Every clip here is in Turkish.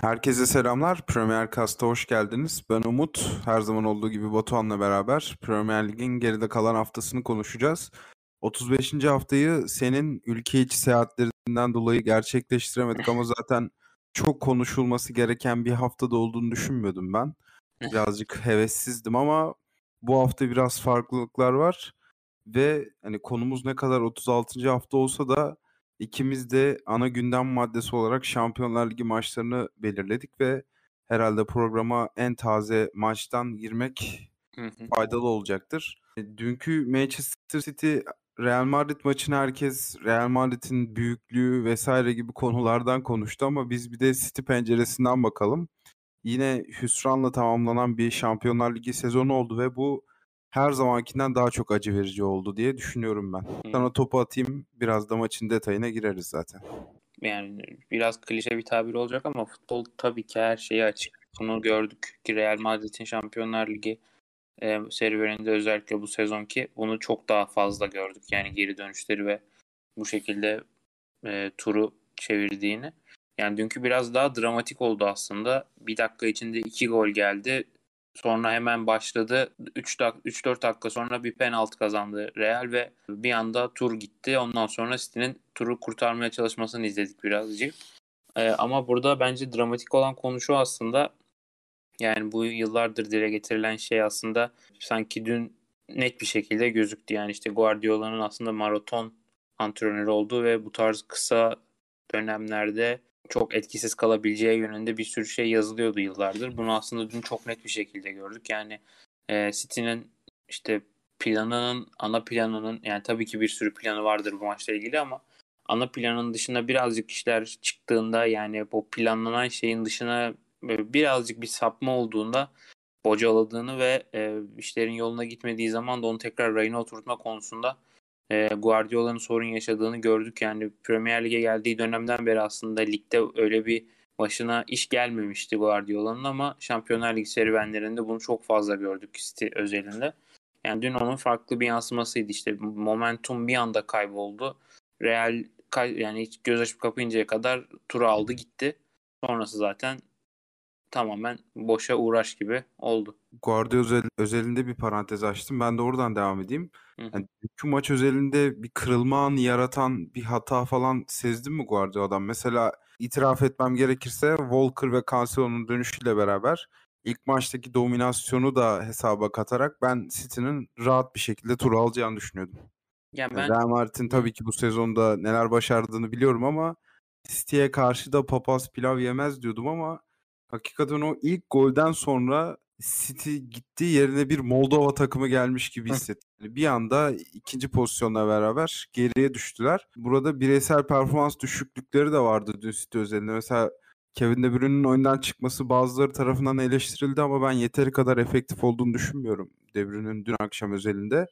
Herkese selamlar. Premier Cast'a hoş geldiniz. Ben Umut. Her zaman olduğu gibi Batuhan'la beraber Premier Lig'in geride kalan haftasını konuşacağız. 35. haftayı senin ülke içi seyahatlerinden dolayı gerçekleştiremedik ama zaten çok konuşulması gereken bir haftada olduğunu düşünmüyordum ben. Birazcık hevessizdim ama bu hafta biraz farklılıklar var ve hani konumuz ne kadar 36. hafta olsa da İkimiz de ana gündem maddesi olarak Şampiyonlar Ligi maçlarını belirledik ve herhalde programa en taze maçtan girmek faydalı olacaktır. E, dünkü Manchester City Real Madrid maçını herkes Real Madrid'in büyüklüğü vesaire gibi konulardan konuştu ama biz bir de City penceresinden bakalım. Yine hüsranla tamamlanan bir Şampiyonlar Ligi sezonu oldu ve bu her zamankinden daha çok acı verici oldu diye düşünüyorum ben. Sana topu atayım biraz da maçın detayına gireriz zaten. Yani biraz klişe bir tabir olacak ama futbol tabii ki her şeyi açık. Bunu gördük ki Real Madrid'in Şampiyonlar Ligi e, serüveninde özellikle bu sezonki bunu çok daha fazla gördük. Yani geri dönüşleri ve bu şekilde e, turu çevirdiğini. Yani dünkü biraz daha dramatik oldu aslında. Bir dakika içinde iki gol geldi. Sonra hemen başladı. 3-4 dakika sonra bir penaltı kazandı Real ve bir anda tur gitti. Ondan sonra City'nin turu kurtarmaya çalışmasını izledik birazcık. Ee, ama burada bence dramatik olan konu şu aslında. Yani bu yıllardır dile getirilen şey aslında sanki dün net bir şekilde gözüktü. Yani işte Guardiola'nın aslında maraton antrenörü olduğu ve bu tarz kısa dönemlerde çok etkisiz kalabileceği yönünde bir sürü şey yazılıyordu yıllardır. Bunu aslında dün çok net bir şekilde gördük. Yani e, City'nin işte planının, ana planının yani tabii ki bir sürü planı vardır bu maçla ilgili ama ana planın dışında birazcık işler çıktığında yani bu planlanan şeyin dışına birazcık bir sapma olduğunda bocaladığını ve e, işlerin yoluna gitmediği zaman da onu tekrar rayına oturtma konusunda e, Guardiola'nın sorun yaşadığını gördük. Yani Premier Lig'e geldiği dönemden beri aslında ligde öyle bir başına iş gelmemişti Guardiola'nın ama Şampiyonlar Ligi serüvenlerinde bunu çok fazla gördük City özelinde. Yani dün onun farklı bir yansımasıydı işte momentum bir anda kayboldu. Real yani hiç göz açıp kapayıncaya kadar turu aldı gitti. Sonrası zaten tamamen boşa uğraş gibi oldu. Guardiola özel, özelinde bir parantez açtım. Ben de oradan devam edeyim. Yani dünkü maç özelinde bir kırılma anı yaratan bir hata falan sezdin mi Guardiola'dan? Mesela itiraf etmem gerekirse Walker ve Cancelo'nun dönüşüyle beraber ilk maçtaki dominasyonu da hesaba katarak ben City'nin rahat bir şekilde tur alacağını düşünüyordum. Yani ben... Real Madrid'in tabii ki bu sezonda neler başardığını biliyorum ama City'ye karşı da papaz pilav yemez diyordum ama hakikaten o ilk golden sonra City gitti yerine bir Moldova takımı gelmiş gibi hissettim. Bir anda ikinci pozisyonla beraber geriye düştüler. Burada bireysel performans düşüklükleri de vardı dün City özelinde. Mesela Kevin De Bruyne'nin oyundan çıkması bazıları tarafından eleştirildi ama ben yeteri kadar efektif olduğunu düşünmüyorum De Bruyne'nin dün akşam özelinde.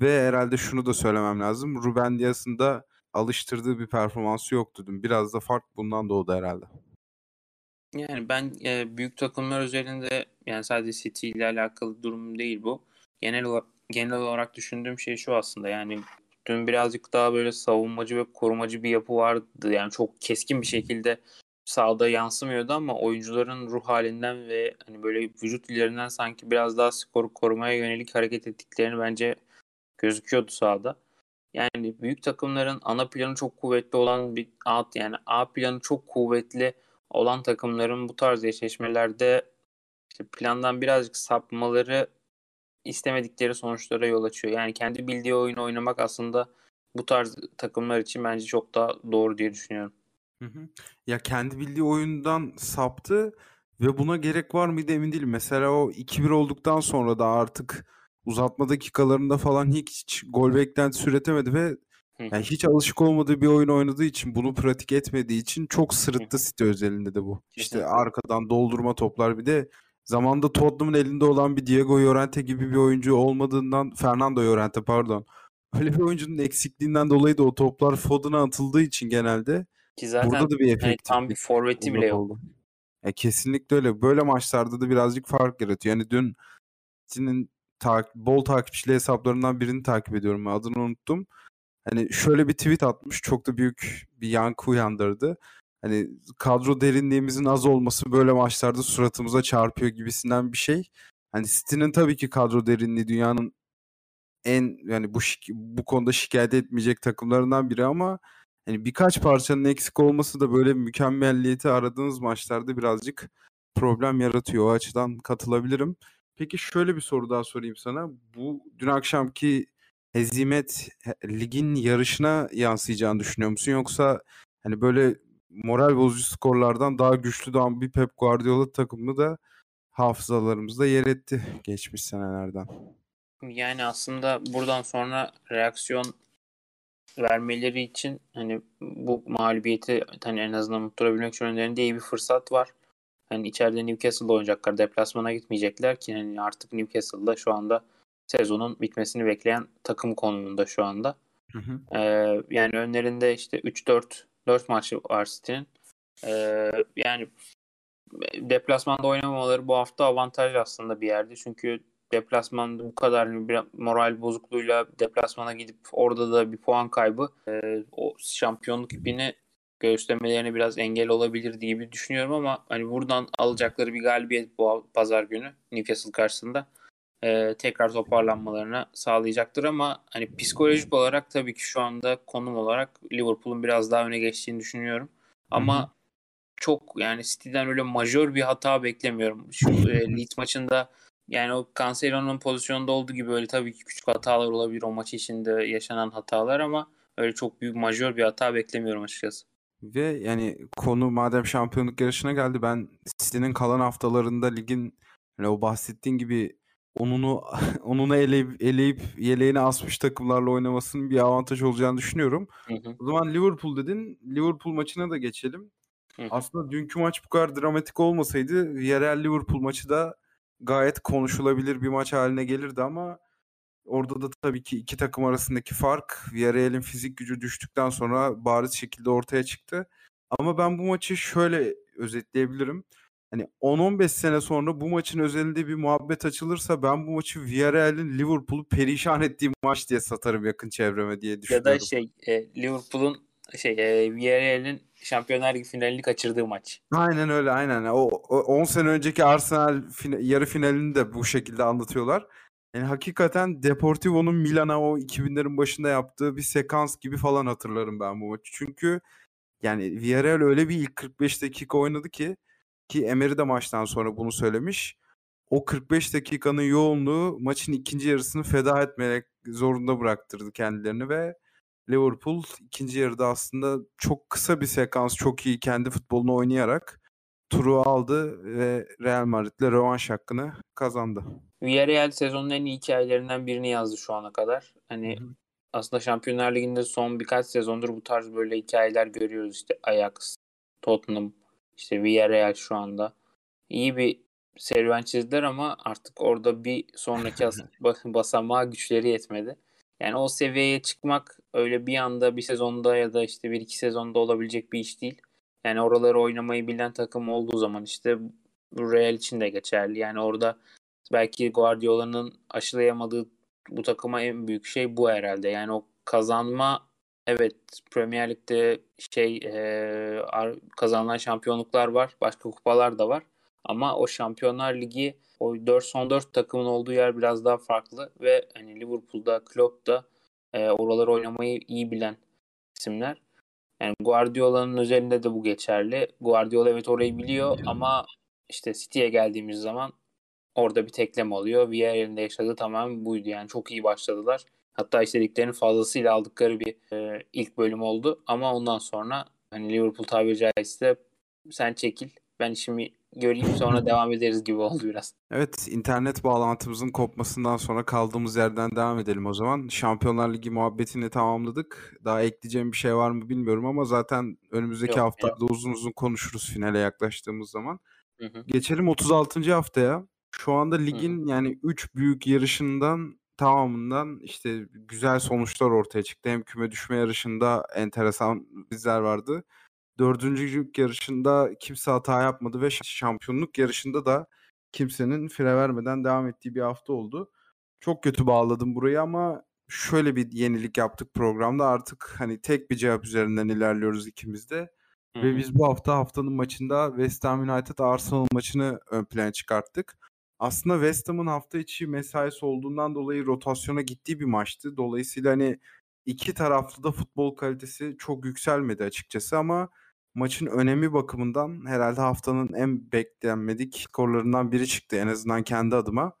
Ve herhalde şunu da söylemem lazım. Ruben Dias'ın da alıştırdığı bir performansı yoktu dün. Biraz da fark bundan doğdu herhalde. Yani ben e, büyük takımlar üzerinde yani sadece City ile alakalı durum değil bu. Genel olarak, genel olarak düşündüğüm şey şu aslında yani dün birazcık daha böyle savunmacı ve korumacı bir yapı vardı. Yani çok keskin bir şekilde sahada yansımıyordu ama oyuncuların ruh halinden ve hani böyle vücut dillerinden sanki biraz daha skoru korumaya yönelik hareket ettiklerini bence gözüküyordu sahada. Yani büyük takımların ana planı çok kuvvetli olan bir alt yani A planı çok kuvvetli olan takımların bu tarz eşleşmelerde işte plandan birazcık sapmaları istemedikleri sonuçlara yol açıyor. Yani kendi bildiği oyunu oynamak aslında bu tarz takımlar için bence çok daha doğru diye düşünüyorum. Hı hı. Ya kendi bildiği oyundan saptı ve buna gerek var mıydı emin değilim. Mesela o 2-1 olduktan sonra da artık uzatma dakikalarında falan hiç, gol beklentisi üretemedi ve yani hiç alışık olmadığı bir oyun oynadığı için, bunu pratik etmediği için çok sırıttı City özelinde de bu. İşte arkadan doldurma toplar bir de zamanda Tottenham'ın elinde olan bir Diego Llorente gibi bir oyuncu olmadığından Fernando Llorente pardon. Öyle bir oyuncunun eksikliğinden dolayı da o toplar Foden'a atıldığı için genelde Ki zaten burada da bir efekt. Yani tam bir forveti bile yok. E, kesinlikle öyle. Böyle maçlarda da birazcık fark yaratıyor. Yani dün City'nin ta- bol takipçili hesaplarından birini takip ediyorum. Adını unuttum. Hani şöyle bir tweet atmış çok da büyük bir yankı uyandırdı. hani kadro derinliğimizin az olması böyle maçlarda suratımıza çarpıyor gibisinden bir şey. Hani City'nin tabii ki kadro derinliği dünyanın en yani bu bu konuda şikayet etmeyecek takımlarından biri ama hani birkaç parçanın eksik olması da böyle mükemmelliyeti aradığınız maçlarda birazcık problem yaratıyor. O açıdan katılabilirim. Peki şöyle bir soru daha sorayım sana. Bu dün akşamki hezimet ligin yarışına yansıyacağını düşünüyor musun? Yoksa hani böyle moral bozucu skorlardan daha güçlü doğan bir Pep Guardiola takımı da hafızalarımızda yer etti geçmiş senelerden. Yani aslında buradan sonra reaksiyon vermeleri için hani bu mağlubiyeti hani en azından unutturabilmek için önlerinde iyi bir fırsat var. Hani içeride Newcastle'da oynayacaklar. Deplasmana gitmeyecekler ki hani artık Newcastle'da şu anda sezonun bitmesini bekleyen takım konumunda şu anda. Hı hı. Ee, yani önlerinde işte 3-4 4 maçı var City'nin. Ee, yani deplasmanda oynamamaları bu hafta avantaj aslında bir yerde. Çünkü deplasmanda bu kadar bir moral bozukluğuyla deplasmana gidip orada da bir puan kaybı e, o şampiyonluk ipini göğüslemelerine biraz engel olabilir diye bir düşünüyorum ama hani buradan alacakları bir galibiyet bu pazar günü Newcastle karşısında e, tekrar toparlanmalarına sağlayacaktır ama hani psikolojik olarak tabii ki şu anda konum olarak Liverpool'un biraz daha öne geçtiğini düşünüyorum. Ama Hı-hı. çok yani City'den öyle majör bir hata beklemiyorum. Şu e, Leeds maçında yani o Cancelo'nun pozisyonda olduğu gibi öyle tabii ki küçük hatalar olabilir o maç içinde yaşanan hatalar ama öyle çok büyük majör bir hata beklemiyorum açıkçası. Ve yani konu madem şampiyonluk yarışına geldi ben City'nin kalan haftalarında ligin hani o bahsettiğin gibi onunu onunu eleyip, eleyip yeleğine asmış takımlarla oynamasının bir avantaj olacağını düşünüyorum. Hı hı. O zaman Liverpool dedin. Liverpool maçına da geçelim. Hı hı. Aslında dünkü maç bu kadar dramatik olmasaydı Villarreal Liverpool maçı da gayet konuşulabilir bir maç haline gelirdi ama orada da tabii ki iki takım arasındaki fark Villarreal'in fizik gücü düştükten sonra bariz şekilde ortaya çıktı. Ama ben bu maçı şöyle özetleyebilirim. Hani 10-15 sene sonra bu maçın özelinde bir muhabbet açılırsa ben bu maçı Villarreal'in Liverpool'u perişan ettiği maç diye satarım yakın çevreme diye düşünüyorum. Ya da şey e, Liverpool'un şey e, Villarreal'in Şampiyonlar Ligi finalini kaçırdığı maç. Aynen öyle aynen. O, o 10 sene önceki Arsenal fina, yarı finalini de bu şekilde anlatıyorlar. Yani hakikaten Deportivo'nun Milan'a o 2000'lerin başında yaptığı bir sekans gibi falan hatırlarım ben bu maçı. Çünkü yani Villarreal öyle bir ilk 45 dakika oynadı ki ki Emery de maçtan sonra bunu söylemiş. O 45 dakikanın yoğunluğu maçın ikinci yarısını feda etmek zorunda bıraktırdı kendilerini ve Liverpool ikinci yarıda aslında çok kısa bir sekans çok iyi kendi futbolunu oynayarak turu aldı ve Real Madrid'le rövanş hakkını kazandı. Villarreal sezonun en iyi hikayelerinden birini yazdı şu ana kadar. Hani Hı-hı. aslında Şampiyonlar Ligi'nde son birkaç sezondur bu tarz böyle hikayeler görüyoruz. İşte Ajax, Tottenham, işte Villarreal şu anda. İyi bir serüven çizdiler ama artık orada bir sonraki basamağa güçleri yetmedi. Yani o seviyeye çıkmak öyle bir anda bir sezonda ya da işte bir iki sezonda olabilecek bir iş değil. Yani oraları oynamayı bilen takım olduğu zaman işte bu Real için de geçerli. Yani orada belki Guardiola'nın aşılayamadığı bu takıma en büyük şey bu herhalde. Yani o kazanma evet Premier Lig'de şey e, kazanılan şampiyonluklar var. Başka kupalar da var. Ama o Şampiyonlar Ligi o 4 son 4 takımın olduğu yer biraz daha farklı ve hani Liverpool'da, Klopp'da e, oraları oynamayı iyi bilen isimler. Yani Guardiola'nın özelinde de bu geçerli. Guardiola evet orayı biliyor ama işte City'ye geldiğimiz zaman orada bir teklem oluyor. Villarreal'in de yaşadığı tamamen buydu. Yani çok iyi başladılar. Hatta istediklerinin fazlasıyla aldıkları bir e, ilk bölüm oldu. Ama ondan sonra hani Liverpool tabiri caizse sen çekil ben işimi göreyim sonra devam ederiz gibi oldu biraz. Evet internet bağlantımızın kopmasından sonra kaldığımız yerden devam edelim o zaman. Şampiyonlar Ligi muhabbetini tamamladık. Daha ekleyeceğim bir şey var mı bilmiyorum ama zaten önümüzdeki yok, haftalarda yok. uzun uzun konuşuruz finale yaklaştığımız zaman. Hı hı. Geçelim 36. haftaya. Şu anda ligin hı hı. yani 3 büyük yarışından tamamından işte güzel sonuçlar ortaya çıktı. Hem küme düşme yarışında enteresan bizler vardı. Dördüncülük yarışında kimse hata yapmadı ve şampiyonluk yarışında da kimsenin fire vermeden devam ettiği bir hafta oldu. Çok kötü bağladım burayı ama şöyle bir yenilik yaptık programda. Artık hani tek bir cevap üzerinden ilerliyoruz ikimiz de. Hı Ve biz bu hafta haftanın maçında West Ham United Arsenal maçını ön plana çıkarttık. Aslında West Ham'ın hafta içi mesaisi olduğundan dolayı rotasyona gittiği bir maçtı. Dolayısıyla hani iki taraflı da futbol kalitesi çok yükselmedi açıkçası ama maçın önemi bakımından herhalde haftanın en beklenmedik skorlarından biri çıktı en azından kendi adıma.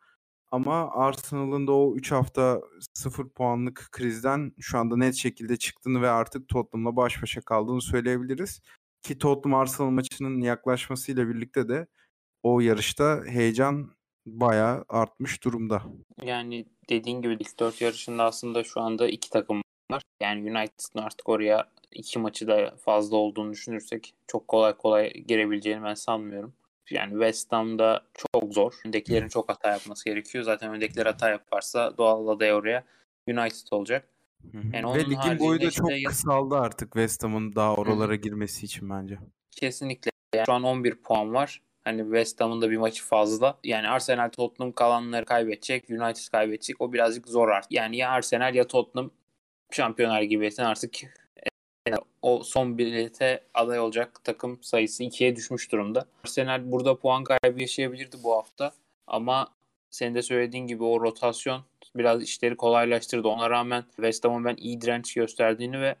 Ama Arsenal'ın da o 3 hafta 0 puanlık krizden şu anda net şekilde çıktığını ve artık Tottenham'la baş başa kaldığını söyleyebiliriz. Ki Tottenham Arsenal maçının yaklaşmasıyla birlikte de o yarışta heyecan bayağı artmış durumda. Yani dediğin gibi ilk 4 yarışında aslında şu anda iki takım var. Yani United'ın artık oraya iki maçı da fazla olduğunu düşünürsek çok kolay kolay girebileceğini ben sanmıyorum. Yani West Ham'da çok zor. Öndekilerin çok hata yapması gerekiyor. Zaten öndekiler hata yaparsa doğal adayı oraya United olacak. Yani Ve ligin boyu da işte çok kısaldı artık West Ham'ın daha oralara girmesi için bence. Kesinlikle. Yani şu an 11 puan var. Hani West Ham'ın da bir maçı fazla. Yani Arsenal Tottenham kalanları kaybedecek. United kaybedecek. O birazcık zor artık. Yani ya Arsenal ya Tottenham Şampiyonlar gibi artık o son bilete aday olacak takım sayısı ikiye düşmüş durumda. Arsenal burada puan kaybı yaşayabilirdi bu hafta ama senin de söylediğin gibi o rotasyon biraz işleri kolaylaştırdı. Ona rağmen West Ham'ın ben iyi direnç gösterdiğini ve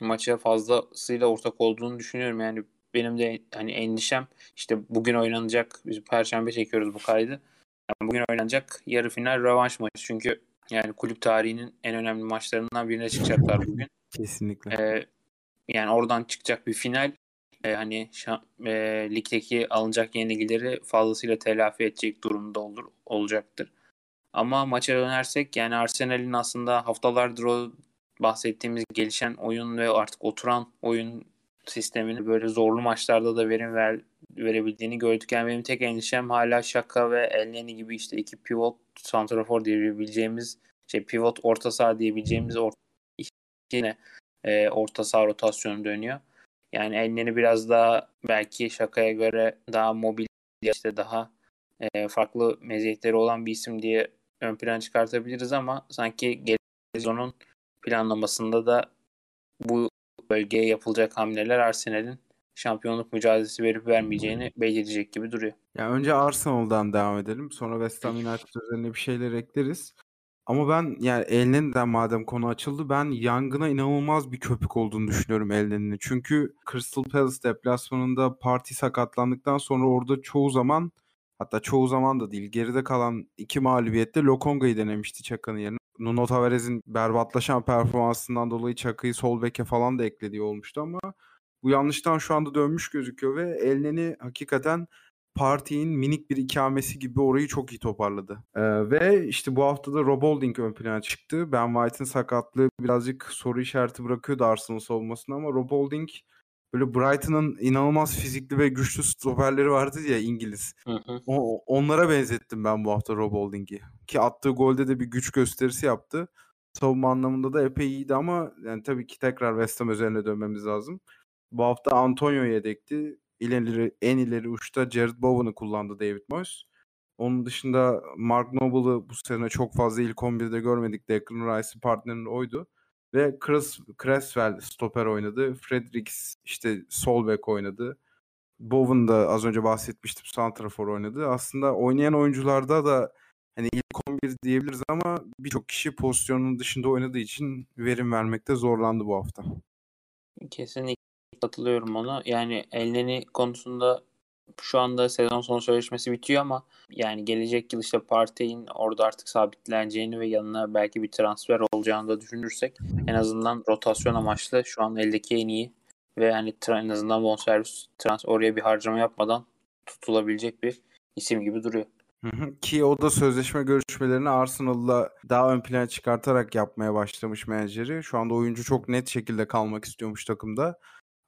maça fazlasıyla ortak olduğunu düşünüyorum. Yani benim de hani endişem işte bugün oynanacak biz perşembe çekiyoruz bu kaydı. Yani bugün oynanacak yarı final rövanş maçı. Çünkü yani kulüp tarihinin en önemli maçlarından birine çıkacaklar bugün. Kesinlikle. Ee, yani oradan çıkacak bir final. Ee, hani e, ligdeki alınacak yenilgileri fazlasıyla telafi edecek durumda olur olacaktır. Ama maça dönersek yani Arsenal'in aslında haftalardır o bahsettiğimiz gelişen oyun ve artık oturan oyun sistemini böyle zorlu maçlarda da verim ver, verebildiğini gördük. Yani benim tek endişem hala Şaka ve Elneni gibi işte iki pivot santrafor diyebileceğimiz şey pivot orta saha diyebileceğimiz orta yine e, orta saha rotasyonu dönüyor. Yani Elneni biraz daha belki Şaka'ya göre daha mobil işte daha e, farklı meziyetleri olan bir isim diye ön plan çıkartabiliriz ama sanki sezonun planlamasında da bu bölgeye yapılacak hamleler Arsenal'in şampiyonluk mücadelesi verip vermeyeceğini belirleyecek gibi duruyor. Ya önce Arsenal'dan devam edelim. Sonra West Ham United üzerine bir şeyler ekleriz. Ama ben yani Elneni'den madem konu açıldı ben yangına inanılmaz bir köpük olduğunu düşünüyorum Elneni'nin. Çünkü Crystal Palace deplasmanında parti sakatlandıktan sonra orada çoğu zaman hatta çoğu zaman da değil geride kalan iki mağlubiyette Lokonga'yı denemişti Çaka'nın yerine. Nuno Tavares'in berbatlaşan performansından dolayı Çaka'yı sol beke falan da eklediği olmuştu ama bu yanlıştan şu anda dönmüş gözüküyor ve Elneni hakikaten Parti'nin minik bir ikamesi gibi orayı çok iyi toparladı. Ee, ve işte bu hafta da Rob Holding ön plana çıktı. Ben White'ın sakatlığı birazcık soru işareti bırakıyordu Arsenal savunmasına ama Rob Holding böyle Brighton'ın inanılmaz fizikli ve güçlü stoperleri vardı ya İngiliz. Hı hı. O, onlara benzettim ben bu hafta Rob Holding'i. Ki attığı golde de bir güç gösterisi yaptı. Savunma anlamında da epey iyiydi ama yani tabii ki tekrar West Ham üzerine dönmemiz lazım. Bu hafta Antonio yedekti ileri, en ileri uçta Jared Bowen'ı kullandı David Moyes. Onun dışında Mark Noble'ı bu sene çok fazla ilk 11'de görmedik. Declan Rice'ın partnerinin oydu. Ve Chris Cresswell stoper oynadı. Fredericks işte sol back oynadı. Bowen da az önce bahsetmiştim santrafor oynadı. Aslında oynayan oyuncularda da hani ilk 11 diyebiliriz ama birçok kişi pozisyonun dışında oynadığı için verim vermekte zorlandı bu hafta. Kesinlikle katılıyorum ona. Yani Elneni konusunda şu anda sezon sonu sözleşmesi bitiyor ama yani gelecek yıl işte Partey'in orada artık sabitleneceğini ve yanına belki bir transfer olacağını da düşünürsek en azından rotasyon amaçlı şu an eldeki en iyi ve yani en azından bonservis trans oraya bir harcama yapmadan tutulabilecek bir isim gibi duruyor. Ki o da sözleşme görüşmelerini Arsenal'la daha ön plana çıkartarak yapmaya başlamış menajeri. Şu anda oyuncu çok net şekilde kalmak istiyormuş takımda.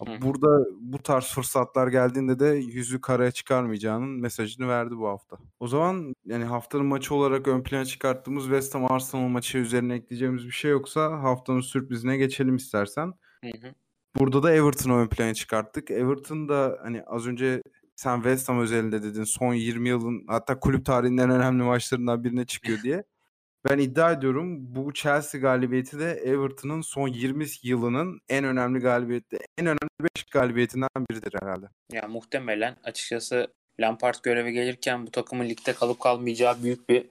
Burada bu tarz fırsatlar geldiğinde de yüzü karaya çıkarmayacağının mesajını verdi bu hafta. O zaman yani haftanın maçı olarak ön plana çıkarttığımız West Ham Arsenal maçı üzerine ekleyeceğimiz bir şey yoksa haftanın sürprizine geçelim istersen. Hı hı. Burada da Everton'ı ön plana çıkarttık. Everton da hani az önce sen West Ham özelinde dedin son 20 yılın hatta kulüp tarihinin en önemli maçlarından birine çıkıyor diye. Ben iddia ediyorum bu Chelsea galibiyeti de Everton'ın son 20 yılının en önemli galibiyeti, en önemli 5 galibiyetinden biridir herhalde. Ya muhtemelen açıkçası Lampard göreve gelirken bu takımın ligde kalıp kalmayacağı büyük bir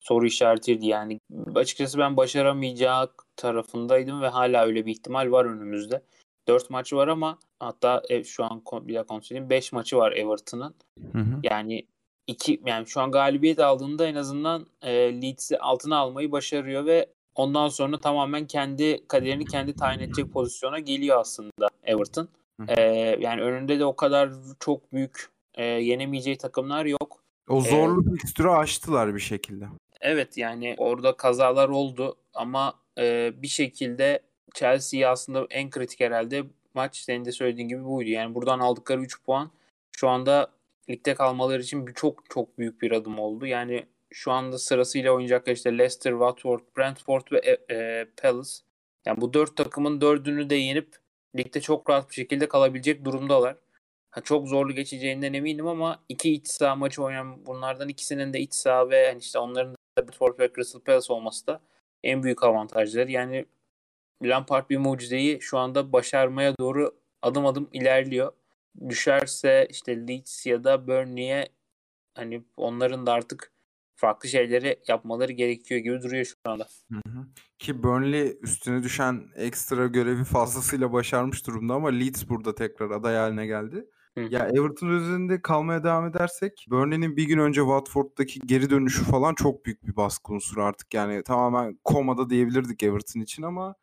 soru işaretiydi. Yani açıkçası ben başaramayacağı tarafındaydım ve hala öyle bir ihtimal var önümüzde. 4 maçı var ama hatta e, şu an bir daha konuşayım 5 maçı var Everton'ın. Yani iki yani şu an galibiyet aldığında en azından e, Leeds'i altına almayı başarıyor ve ondan sonra tamamen kendi kaderini kendi tayin edecek pozisyona geliyor aslında Everton. E, yani önünde de o kadar çok büyük e, yenemeyeceği takımlar yok. O zorlu ee, fikstürü aştılar bir şekilde. Evet yani orada kazalar oldu ama e, bir şekilde Chelsea'yi aslında en kritik herhalde maç senin de söylediğin gibi buydu. Yani buradan aldıkları 3 puan şu anda ligde kalmaları için çok çok büyük bir adım oldu. Yani şu anda sırasıyla oynayacaklar işte Leicester, Watford, Brentford ve e, e, Palace. Yani bu dört takımın dördünü de yenip ligde çok rahat bir şekilde kalabilecek durumdalar. Ha, çok zorlu geçeceğinden eminim ama iki iç saha maçı oynayan bunlardan ikisinin de iç saha ve yani işte onların da Brentford ve Crystal Palace olması da en büyük avantajları. Yani Lampard bir mucizeyi şu anda başarmaya doğru adım adım ilerliyor. Düşerse işte Leeds ya da Burnley'e hani onların da artık farklı şeyleri yapmaları gerekiyor gibi duruyor şu anda. Hı hı. Ki Burnley üstüne düşen ekstra görevi fazlasıyla başarmış durumda ama Leeds burada tekrar aday haline geldi. Hı. Ya Everton üzerinde kalmaya devam edersek Burnley'nin bir gün önce Watford'daki geri dönüşü falan çok büyük bir baskı unsuru artık. Yani tamamen komada diyebilirdik Everton için ama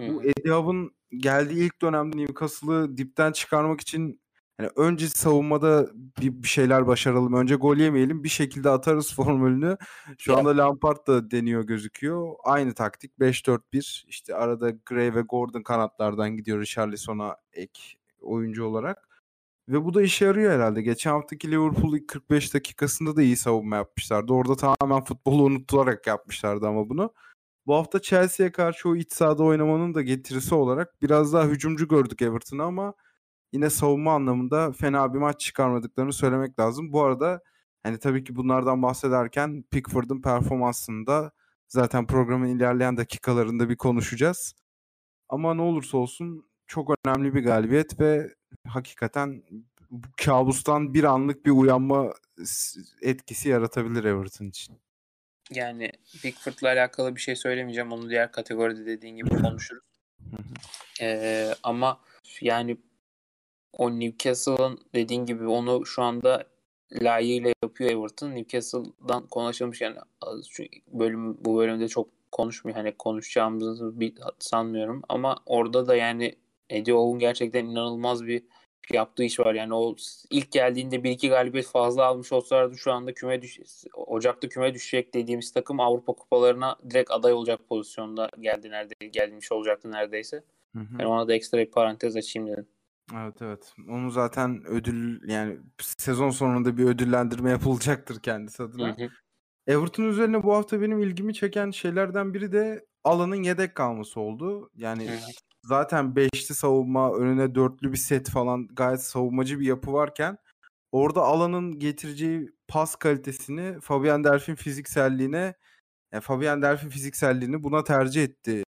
Hı. bu Eddie Howe'ın geldiği ilk dönemde Newcastle'ı dipten çıkarmak için yani önce savunmada bir, bir şeyler başaralım. Önce gol yemeyelim. Bir şekilde atarız formülünü. Şu anda Lampard da deniyor gözüküyor. Aynı taktik 5-4-1. İşte arada Gray ve Gordon kanatlardan gidiyor Richarlison'a ek oyuncu olarak. Ve bu da işe yarıyor herhalde. Geçen haftaki Liverpool ilk 45 dakikasında da iyi savunma yapmışlardı. Orada tamamen futbolu unutularak yapmışlardı ama bunu. Bu hafta Chelsea'ye karşı o iç sahada oynamanın da getirisi olarak biraz daha hücumcu gördük Everton'ı ama yine savunma anlamında fena bir maç çıkarmadıklarını söylemek lazım. Bu arada hani tabii ki bunlardan bahsederken Pickford'un performansında zaten programın ilerleyen dakikalarında bir konuşacağız. Ama ne olursa olsun çok önemli bir galibiyet ve hakikaten bu kabustan bir anlık bir uyanma etkisi yaratabilir Everton için. Yani Pickford'la alakalı bir şey söylemeyeceğim. Onu diğer kategoride dediğin gibi konuşuruz. ee, ama yani o Newcastle'ın dediğin gibi onu şu anda layığıyla yapıyor Everton. Newcastle'dan konuşulmuş yani bölüm bu bölümde çok konuşmuyor. Hani konuşacağımızı bir sanmıyorum ama orada da yani Eddie Howe'un gerçekten inanılmaz bir yaptığı iş var. Yani o ilk geldiğinde bir iki galibiyet fazla almış olsalardı şu anda küme düş Ocak'ta küme düşecek dediğimiz takım Avrupa kupalarına direkt aday olacak pozisyonda geldi nerede gelmiş olacaktı neredeyse. Hı hı. Yani ona da ekstra bir parantez açayım dedim. Evet evet. Onu zaten ödül yani sezon sonunda bir ödüllendirme yapılacaktır kendisi adına. Hı hı. Everton üzerine bu hafta benim ilgimi çeken şeylerden biri de alanın yedek kalması oldu. Yani hı hı. zaten beşli savunma önüne dörtlü bir set falan gayet savunmacı bir yapı varken orada alanın getireceği pas kalitesini Fabian Delph'in fizikselliğine yani Fabian Delph'in fizikselliğini buna tercih etti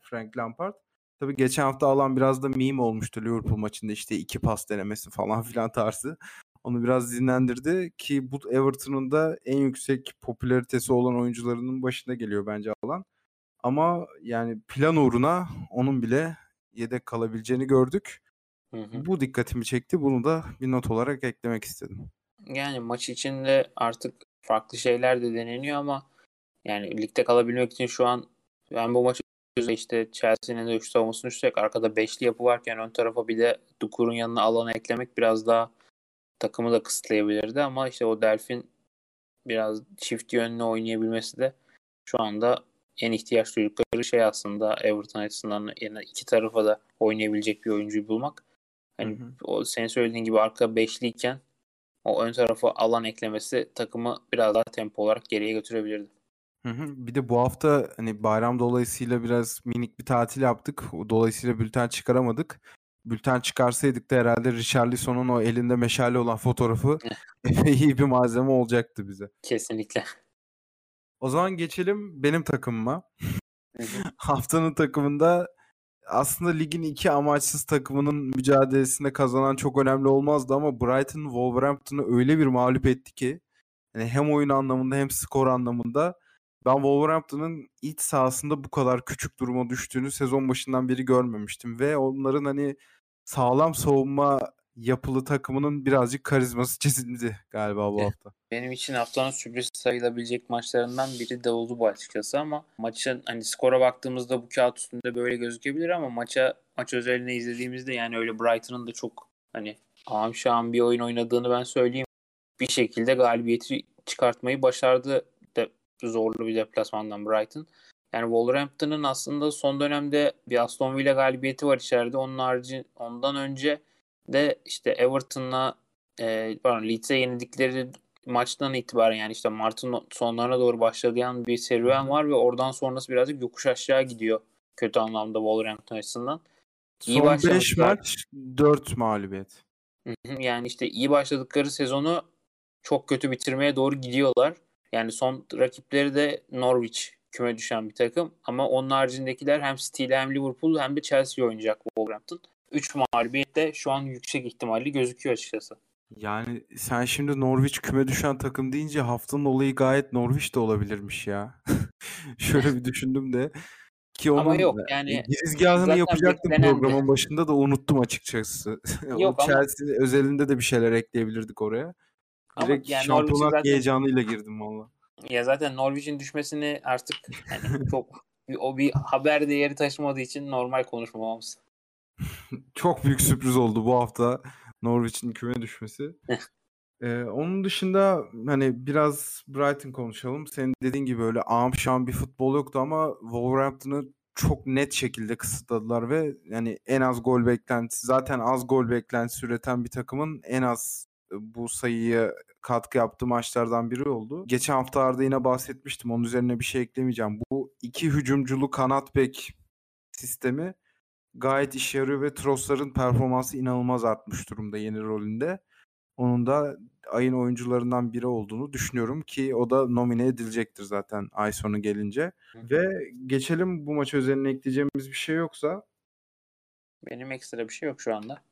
Frank Lampard. Tabii geçen hafta alan biraz da meme olmuştu Liverpool maçında işte iki pas denemesi falan filan tarzı. Onu biraz dinlendirdi ki bu Everton'un da en yüksek popülaritesi olan oyuncularının başında geliyor bence alan. Ama yani plan uğruna onun bile yedek kalabileceğini gördük. Hı hı. Bu dikkatimi çekti. Bunu da bir not olarak eklemek istedim. Yani maç içinde artık farklı şeyler de deneniyor ama yani ligde kalabilmek için şu an ben bu maçı işte Chelsea'nin de 3 savunmasını üstlük arkada beşli yapı varken ön tarafa bir de Dukur'un yanına alanı eklemek biraz daha takımı da kısıtlayabilirdi ama işte o Delfin biraz çift yönlü oynayabilmesi de şu anda en ihtiyaç duydukları şey aslında Everton açısından yani iki tarafa da oynayabilecek bir oyuncuyu bulmak. Hani hı hı. o senin söylediğin gibi arka beşliyken o ön tarafa alan eklemesi takımı biraz daha tempo olarak geriye götürebilirdi. Hı hı. Bir de bu hafta hani bayram dolayısıyla biraz minik bir tatil yaptık. Dolayısıyla bülten çıkaramadık. Bülten çıkarsaydık da herhalde Richarlison'un o elinde meşale olan fotoğrafı epey iyi bir malzeme olacaktı bize. Kesinlikle. O zaman geçelim benim takımıma. Haftanın takımında aslında ligin iki amaçsız takımının mücadelesinde kazanan çok önemli olmazdı ama Brighton Wolverhampton'ı öyle bir mağlup etti ki yani hem oyun anlamında hem skor anlamında ben Wolverhampton'ın iç sahasında bu kadar küçük duruma düştüğünü sezon başından beri görmemiştim ve onların hani sağlam savunma yapılı takımının birazcık karizması çizildi galiba bu hafta. Benim için haftanın sürpriz sayılabilecek maçlarından biri de oldu bu açıkçası ama maçın hani skora baktığımızda bu kağıt üstünde böyle gözükebilir ama maça maç özelini izlediğimizde yani öyle Brighton'ın da çok hani amşan bir oyun oynadığını ben söyleyeyim. Bir şekilde galibiyeti çıkartmayı başardı zorlu bir deplasmandan Brighton. Yani Wolverhampton'ın aslında son dönemde bir Aston Villa galibiyeti var içeride. Onun harici ondan önce de işte Everton'la e, pardon Leeds'e yenildikleri maçtan itibaren yani işte Mart'ın sonlarına doğru başlayan bir serüven var ve oradan sonrası birazcık yokuş aşağı gidiyor kötü anlamda Wolverhampton açısından. İyi Son 5 maç 4 mağlubiyet. Yani işte iyi başladıkları sezonu çok kötü bitirmeye doğru gidiyorlar. Yani son rakipleri de Norwich küme düşen bir takım. Ama onun haricindekiler hem ile hem Liverpool hem de Chelsea oynayacak Wolverhampton. 3 mağlubiyet de şu an yüksek ihtimalli gözüküyor açıkçası. Yani sen şimdi Norwich küme düşen takım deyince haftanın olayı gayet Norwich de olabilirmiş ya. Şöyle bir düşündüm de. Ki onun ama yok yani girizgahını yapacaktım programın başında da unuttum açıkçası. Yok Chelsea ama... özelinde de bir şeyler ekleyebilirdik oraya. Direkt yani şampiyonlar zaten... heyecanıyla girdim valla. Ya zaten Norwich'in düşmesini artık yani çok o bir haber değeri taşımadığı için normal konuşmamamız. çok büyük sürpriz oldu bu hafta Norwich'in küme düşmesi. ee, onun dışında hani biraz Brighton konuşalım. Senin dediğin gibi öyle amşan bir futbol yoktu ama Wolverhampton'ı çok net şekilde kısıtladılar ve yani en az gol beklentisi zaten az gol beklentisi üreten bir takımın en az bu sayıyı katkı yaptığı maçlardan biri oldu. Geçen haftalarda yine bahsetmiştim. Onun üzerine bir şey eklemeyeceğim. Bu iki hücumculu kanat bek sistemi gayet işe yarıyor ve Trossard'ın performansı inanılmaz artmış durumda yeni rolünde. Onun da ayın oyuncularından biri olduğunu düşünüyorum ki o da nomine edilecektir zaten ay sonu gelince. Hı. Ve geçelim bu maç üzerine ekleyeceğimiz bir şey yoksa. Benim ekstra bir şey yok şu anda.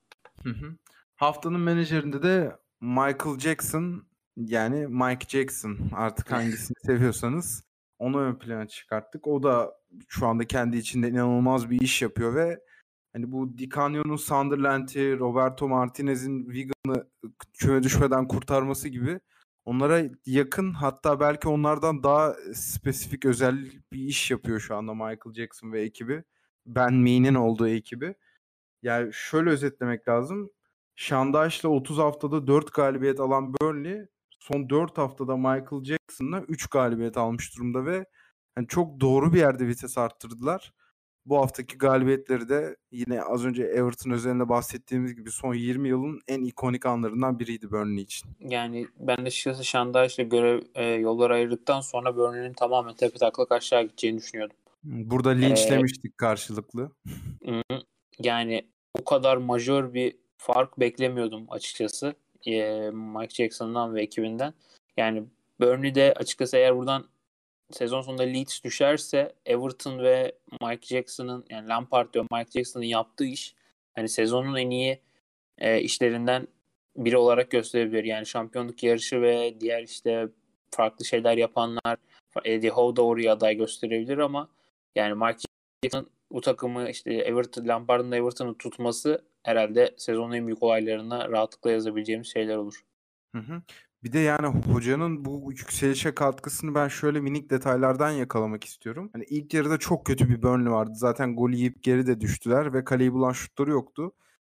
Hı hı. Haftanın menajerinde de Michael Jackson yani Mike Jackson artık hangisini seviyorsanız onu ön plana çıkarttık. O da şu anda kendi içinde inanılmaz bir iş yapıyor ve hani bu Di Canio'nun Sunderland'i, Roberto Martinez'in Wigan'ı küme düşmeden kurtarması gibi onlara yakın hatta belki onlardan daha spesifik özel bir iş yapıyor şu anda Michael Jackson ve ekibi. Ben Mee'nin olduğu ekibi. Yani şöyle özetlemek lazım. Şandaş'la 30 haftada 4 galibiyet alan Burnley son 4 haftada Michael Jackson'la 3 galibiyet almış durumda ve yani çok doğru bir yerde vites arttırdılar. Bu haftaki galibiyetleri de yine az önce Everton özelinde bahsettiğimiz gibi son 20 yılın en ikonik anlarından biriydi Burnley için. Yani ben de açıkçası Şandaş'la görev e, yollar ayırdıktan sonra Burnley'nin tamamen tepe taklak aşağı gideceğini düşünüyordum. Burada linçlemiştik ee, karşılıklı. Yani o kadar majör bir fark beklemiyordum açıkçası. E, Mike Jackson'dan ve ekibinden. Yani Burnley'de açıkçası eğer buradan sezon sonunda Leeds düşerse Everton ve Mike Jackson'ın yani Lampard ve Mike Jackson'ın yaptığı iş hani sezonun en iyi e, işlerinden biri olarak gösterebilir. Yani şampiyonluk yarışı ve diğer işte farklı şeyler yapanlar Eddie Howe da oraya aday gösterebilir ama yani Mike Jackson bu takımı işte Everton, Lampard'ın Everton'ı tutması herhalde sezonun en büyük olaylarına rahatlıkla yazabileceğimiz şeyler olur. Hı hı. Bir de yani hocanın bu yükselişe katkısını ben şöyle minik detaylardan yakalamak istiyorum. Hani ilk yarıda çok kötü bir Burnley vardı. Zaten gol yiyip geri de düştüler ve kaleyi bulan şutları yoktu.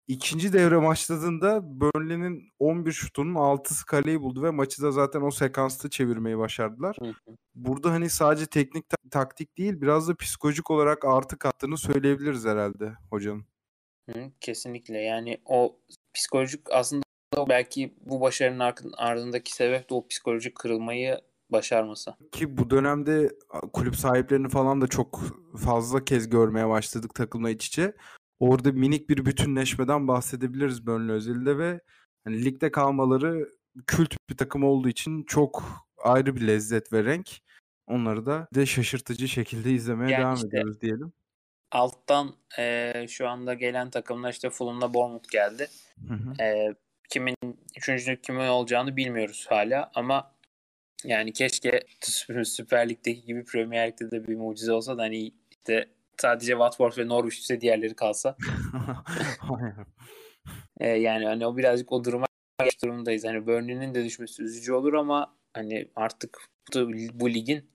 İkinci devre başladığında Burnley'nin 11 şutunun 6'sı kaleyi buldu ve maçı da zaten o sekansta çevirmeyi başardılar. Burada hani sadece teknik ta- taktik değil biraz da psikolojik olarak artı kattığını söyleyebiliriz herhalde hocanın. Hı, kesinlikle yani o psikolojik aslında belki bu başarının ardındaki sebep de o psikolojik kırılmayı başarması. Ki bu dönemde kulüp sahiplerini falan da çok fazla kez görmeye başladık takımla iç içe. Orada minik bir bütünleşmeden bahsedebiliriz Burnley özelinde ve hani ligde kalmaları kült bir takım olduğu için çok ayrı bir lezzet ve renk. Onları da de şaşırtıcı şekilde izlemeye Yani devam işte ediyoruz diyelim. Alttan eee, şu anda gelen takımlar işte Fulham'la Bournemouth geldi. Hı hı. Eee, kimin üçüncü kimin olacağını bilmiyoruz hala ama yani keşke Süper Lig'deki gibi Premier Lig'de de bir mucize olsa da hani işte sadece Watford ve Norwich ise diğerleri kalsa. Eee, yani hani o birazcık o duruma durumdayız. Hani Burnley'nin de düşmesi üzücü olur ama hani artık bu, bu ligin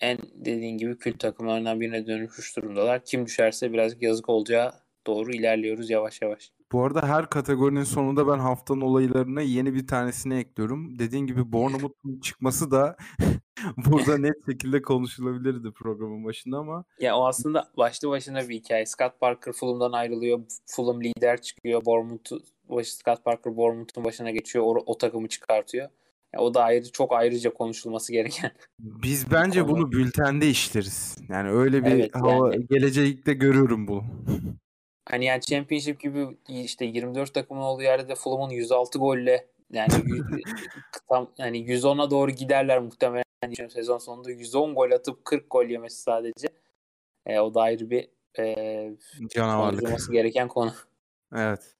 en dediğin gibi kült takımlarından birine dönüşmüş durumdalar. Kim düşerse birazcık yazık olacağı doğru ilerliyoruz yavaş yavaş. Bu arada her kategorinin sonunda ben haftanın olaylarına yeni bir tanesini ekliyorum. Dediğin gibi Bournemouth'un çıkması da burada net şekilde konuşulabilirdi programın başında ama Ya o aslında başlı başına bir hikaye. Scott Parker Fulham'dan ayrılıyor. Fulham lider çıkıyor. Bournemouth Scott Parker Bournemouth'un başına geçiyor. O, o takımı çıkartıyor. Ya o da ayrı çok ayrıca konuşulması gereken. biz bence konu. bunu bültende işleriz. Yani öyle bir Evet, hava yani. gelecekte görüyorum bunu. Hani yani Championship gibi işte 24 takımın olduğu yerde de Fulham'ın 106 golle yani tam yani 110'a doğru giderler muhtemelen Yani sezon sonunda 110 gol atıp 40 gol yemesi sadece. E, o da ayrı bir e, Canavarlık. gereken konu. Evet.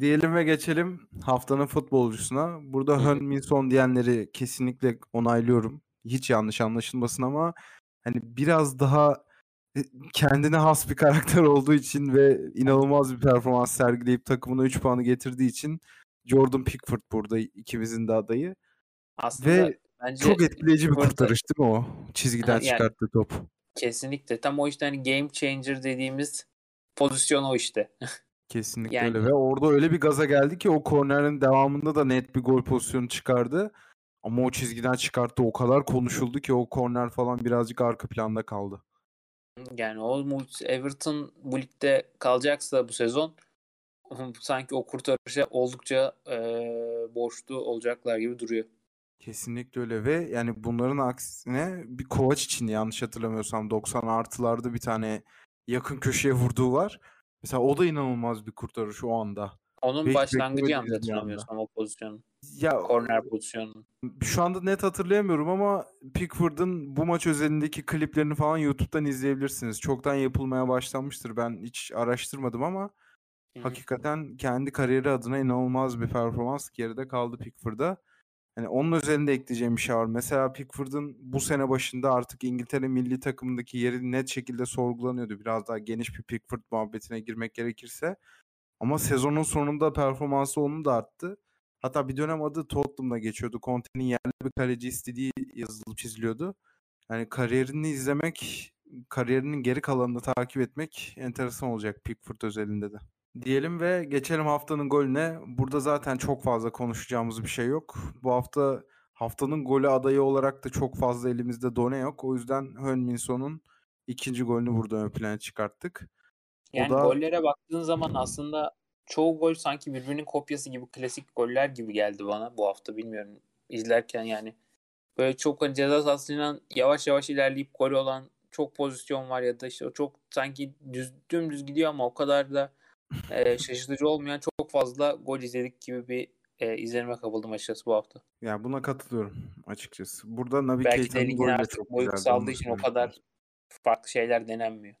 Diyelim ve geçelim haftanın futbolcusuna. Burada Hı hı. Heung-min Son diyenleri kesinlikle onaylıyorum. Hiç yanlış anlaşılmasın ama hani biraz daha e, kendine has bir karakter olduğu için ve inanılmaz bir performans sergileyip takımına 3 puanı getirdiği için Jordan Pickford burada ikimizin de adayı. Aslında Ve bence Çok etkileyici bir kurtarış değil mi o? Çizgiden Yani- çıkarttığı top. kesinlikle tam o işte hani game changer dediğimiz pozisyon o işte. Kesinlikle Yani- öyle ve orada öyle bir gaza geldi ki o kornerin devamında da net bir gol pozisyonu çıkardı. Ama o çizgiden çıkarttı o kadar konuşuldu ki o korner falan birazcık arka planda kaldı. Yani o Everton bu ligde kalacaksa bu sezon sanki o kurtarışa oldukça e, borçlu olacaklar gibi duruyor. Kesinlikle öyle ve yani bunların aksine bir Kovac için yanlış hatırlamıyorsam 90 artılarda bir tane yakın köşeye vurduğu var. Mesela o da inanılmaz bir kurtarış o anda. Onun Hiç başlangıcı yanlış hatırlamıyorsam o pozisyonun. Ya Korner pozisyonu. Şu anda net hatırlayamıyorum ama Pickford'ın bu maç özelindeki kliplerini falan YouTube'dan izleyebilirsiniz. Çoktan yapılmaya başlanmıştır. Ben hiç araştırmadım ama Hı hı. hakikaten kendi kariyeri adına inanılmaz bir performans geride kaldı Pickford'a. Yani onun özelinde ekleyeceğim bir şey var. Mesela Pickford'ın bu sene başında artık İngiltere milli takımındaki yeri net şekilde sorgulanıyordu. Biraz daha geniş bir Pickford muhabbetine girmek gerekirse. Ama sezonun sonunda performansı onun da arttı. Hatta bir dönem adı Tottenham'da geçiyordu. Conte'nin yerli bir kaleci istediği yazılıp çiziliyordu. Yani kariyerini izlemek, kariyerinin geri kalanını takip etmek enteresan olacak Pickford özelinde de. Diyelim ve geçelim haftanın golüne. Burada zaten çok fazla konuşacağımız bir şey yok. Bu hafta haftanın golü adayı olarak da çok fazla elimizde done yok. O yüzden Heung-min Son'un ikinci golünü burada ön plana çıkarttık. O Yani da- gollere baktığın zaman aslında çoğu gol sanki birbirinin kopyası gibi klasik goller gibi geldi bana bu hafta bilmiyorum izlerken yani. Böyle çok hani ceza sahasından yavaş yavaş ilerleyip gol olan çok pozisyon var ya da işte çok sanki düz, dümdüz gidiyor ama o kadar da e, şaşırtıcı olmayan çok fazla gol izledik gibi bir e, izlenime kapıldım açıkçası bu hafta. Yani buna katılıyorum açıkçası. Burada Naby Belki de ligin artık boyu kısaldığı için o kadar farklı şeyler denenmiyor.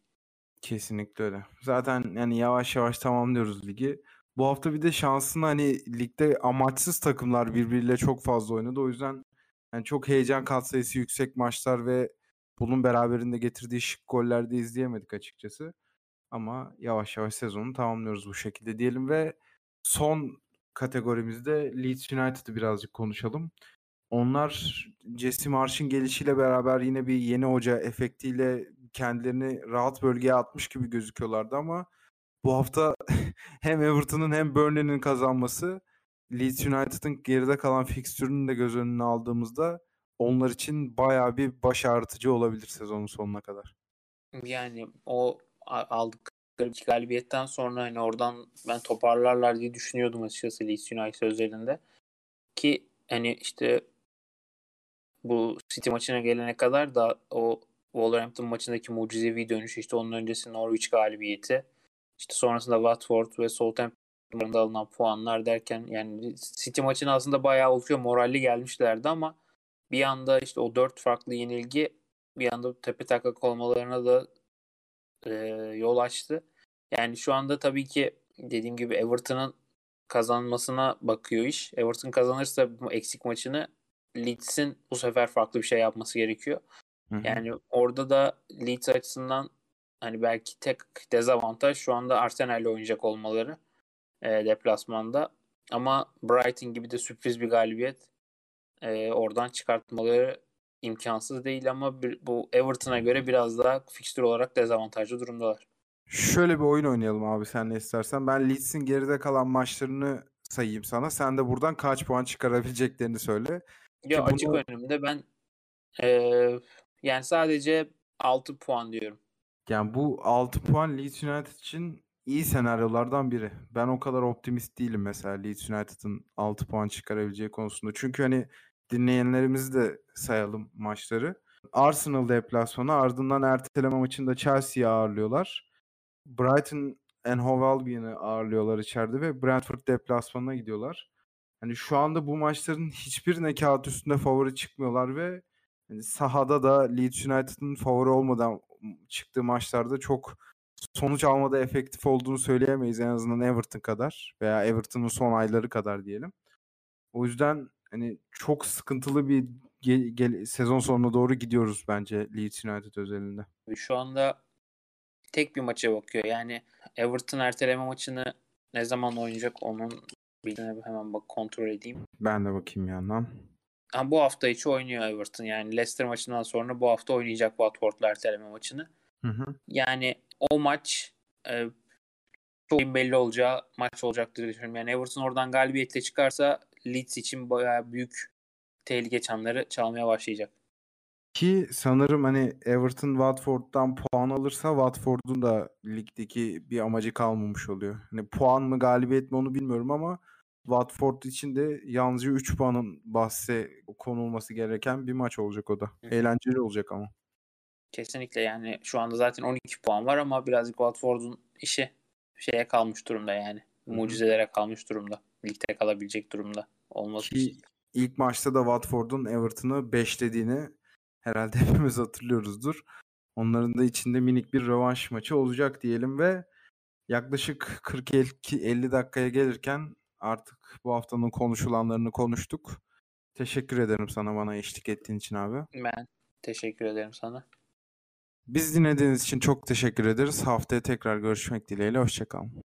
Kesinlikle öyle. Zaten yani yavaş yavaş tamamlıyoruz ligi. Bu hafta bir de şansını hani ligde amaçsız takımlar birbiriyle çok fazla oynadı. O yüzden yani çok heyecan katsayısı yüksek maçlar ve bunun beraberinde getirdiği şık goller de izleyemedik açıkçası. Ama yavaş yavaş sezonu tamamlıyoruz bu şekilde diyelim ve son kategorimizde Leeds United'ı birazcık konuşalım. Onlar Jesse Marsh'ın gelişiyle beraber yine bir yeni hoca efektiyle kendilerini rahat bölgeye atmış gibi gözüküyorlardı ama bu hafta hem Everton'ın hem Burnley'nin kazanması Leeds United'ın geride kalan fikstürünü de göz önüne aldığımızda onlar için bayağı bir baş ağrıtıcı olabilir sezonun sonuna kadar. Yani o aldıkları iki galibiyetten sonra hani oradan ben toparlarlar diye düşünüyordum açıkçası Leeds United özelinde. Ki hani işte bu City maçına gelene kadar da o Wolverhampton maçındaki mucizevi dönüş işte onun öncesi Norwich galibiyeti işte sonrasında Watford ve Southampton'da alınan puanlar derken yani City maçına aslında bayağı oluşuyor moralli gelmişlerdi ama bir anda işte o dört farklı yenilgi bir anda tepe taklak olmalarına da e, yol açtı. Yani şu anda tabii ki dediğim gibi Everton'ın kazanmasına bakıyor iş. Everton kazanırsa bu eksik maçını Leeds'in bu sefer farklı bir şey yapması gerekiyor. Hı hı. Yani orada da Leeds açısından hani belki tek dezavantaj şu anda Arsenal'le oynayacak olmaları e, deplasmanda. Ama Brighton gibi de sürpriz bir galibiyet e, oradan çıkartmaları imkansız değil ama bir, bu Everton'a göre biraz daha fikstür olarak dezavantajlı durumdalar. Şöyle bir oyun oynayalım abi sen ne istersen. Ben Leeds'in geride kalan maçlarını sayayım sana. Sen de buradan kaç puan çıkarabileceklerini söyle. Ya Ki açık bunu- önümde ben e, yani sadece 6 puan diyorum. Yani bu 6 puan Leeds United için iyi senaryolardan biri. Ben o kadar optimist değilim mesela Leeds United'ın 6 puan çıkarabileceği konusunda. Çünkü hani dinleyenlerimizi de sayalım maçları. Arsenal deplasmanı ardından erteleme maçında Chelsea'yi ağırlıyorlar. Brighton and Hove Albion'ı ağırlıyorlar içeride ve Brentford deplasmanına gidiyorlar. Hani şu anda bu maçların hiçbirine kağıt üstünde favori çıkmıyorlar ve hani sahada da Leeds United'ın favori olmadan çıktığı maçlarda çok sonuç almada efektif olduğunu söyleyemeyiz en azından Everton kadar veya Everton'un son ayları kadar diyelim. O yüzden hani çok sıkıntılı bir ge- gel- sezon sonuna doğru gidiyoruz bence Leeds United özelinde. Şu anda tek bir maça bakıyor. Yani Everton erteleme maçını ne zaman oynayacak onun bildiğine hemen bak kontrol edeyim. Ben de bakayım yandan. Ha, bu hafta içi oynuyor Everton. Yani Leicester maçından sonra bu hafta oynayacak Watford'la erteleme maçını. Hı hı. Yani o maç e, çok belli olacağı maç olacaktır düşünüyorum. Yani Everton oradan galibiyetle çıkarsa Leeds için bayağı büyük tehlike çanları çalmaya başlayacak. Ki sanırım hani Everton Watford'dan puan alırsa Watford'un da ligdeki bir amacı kalmamış oluyor. Hani puan mı galibiyet mi onu bilmiyorum ama Watford için de yalnızca 3 puanın bahse konulması gereken bir maç olacak o da. Hı. Eğlenceli olacak ama. Kesinlikle yani şu anda zaten 12 puan var ama birazcık Watford'un işi şeye kalmış durumda yani. hı. Mucizelere kalmış durumda. Ligde kalabilecek durumda olması Ki ilk maçta da Watford'un Everton'ı 5 dediğini herhalde hepimiz hatırlıyoruzdur. Onların da içinde minik bir rövanş maçı olacak diyelim ve yaklaşık 40-50 dakikaya gelirken artık bu haftanın konuşulanlarını konuştuk. Teşekkür ederim sana bana eşlik ettiğin için abi. Ben teşekkür ederim sana. Biz dinlediğiniz için çok teşekkür ederiz. Haftaya tekrar görüşmek dileğiyle. Hoşçakalın.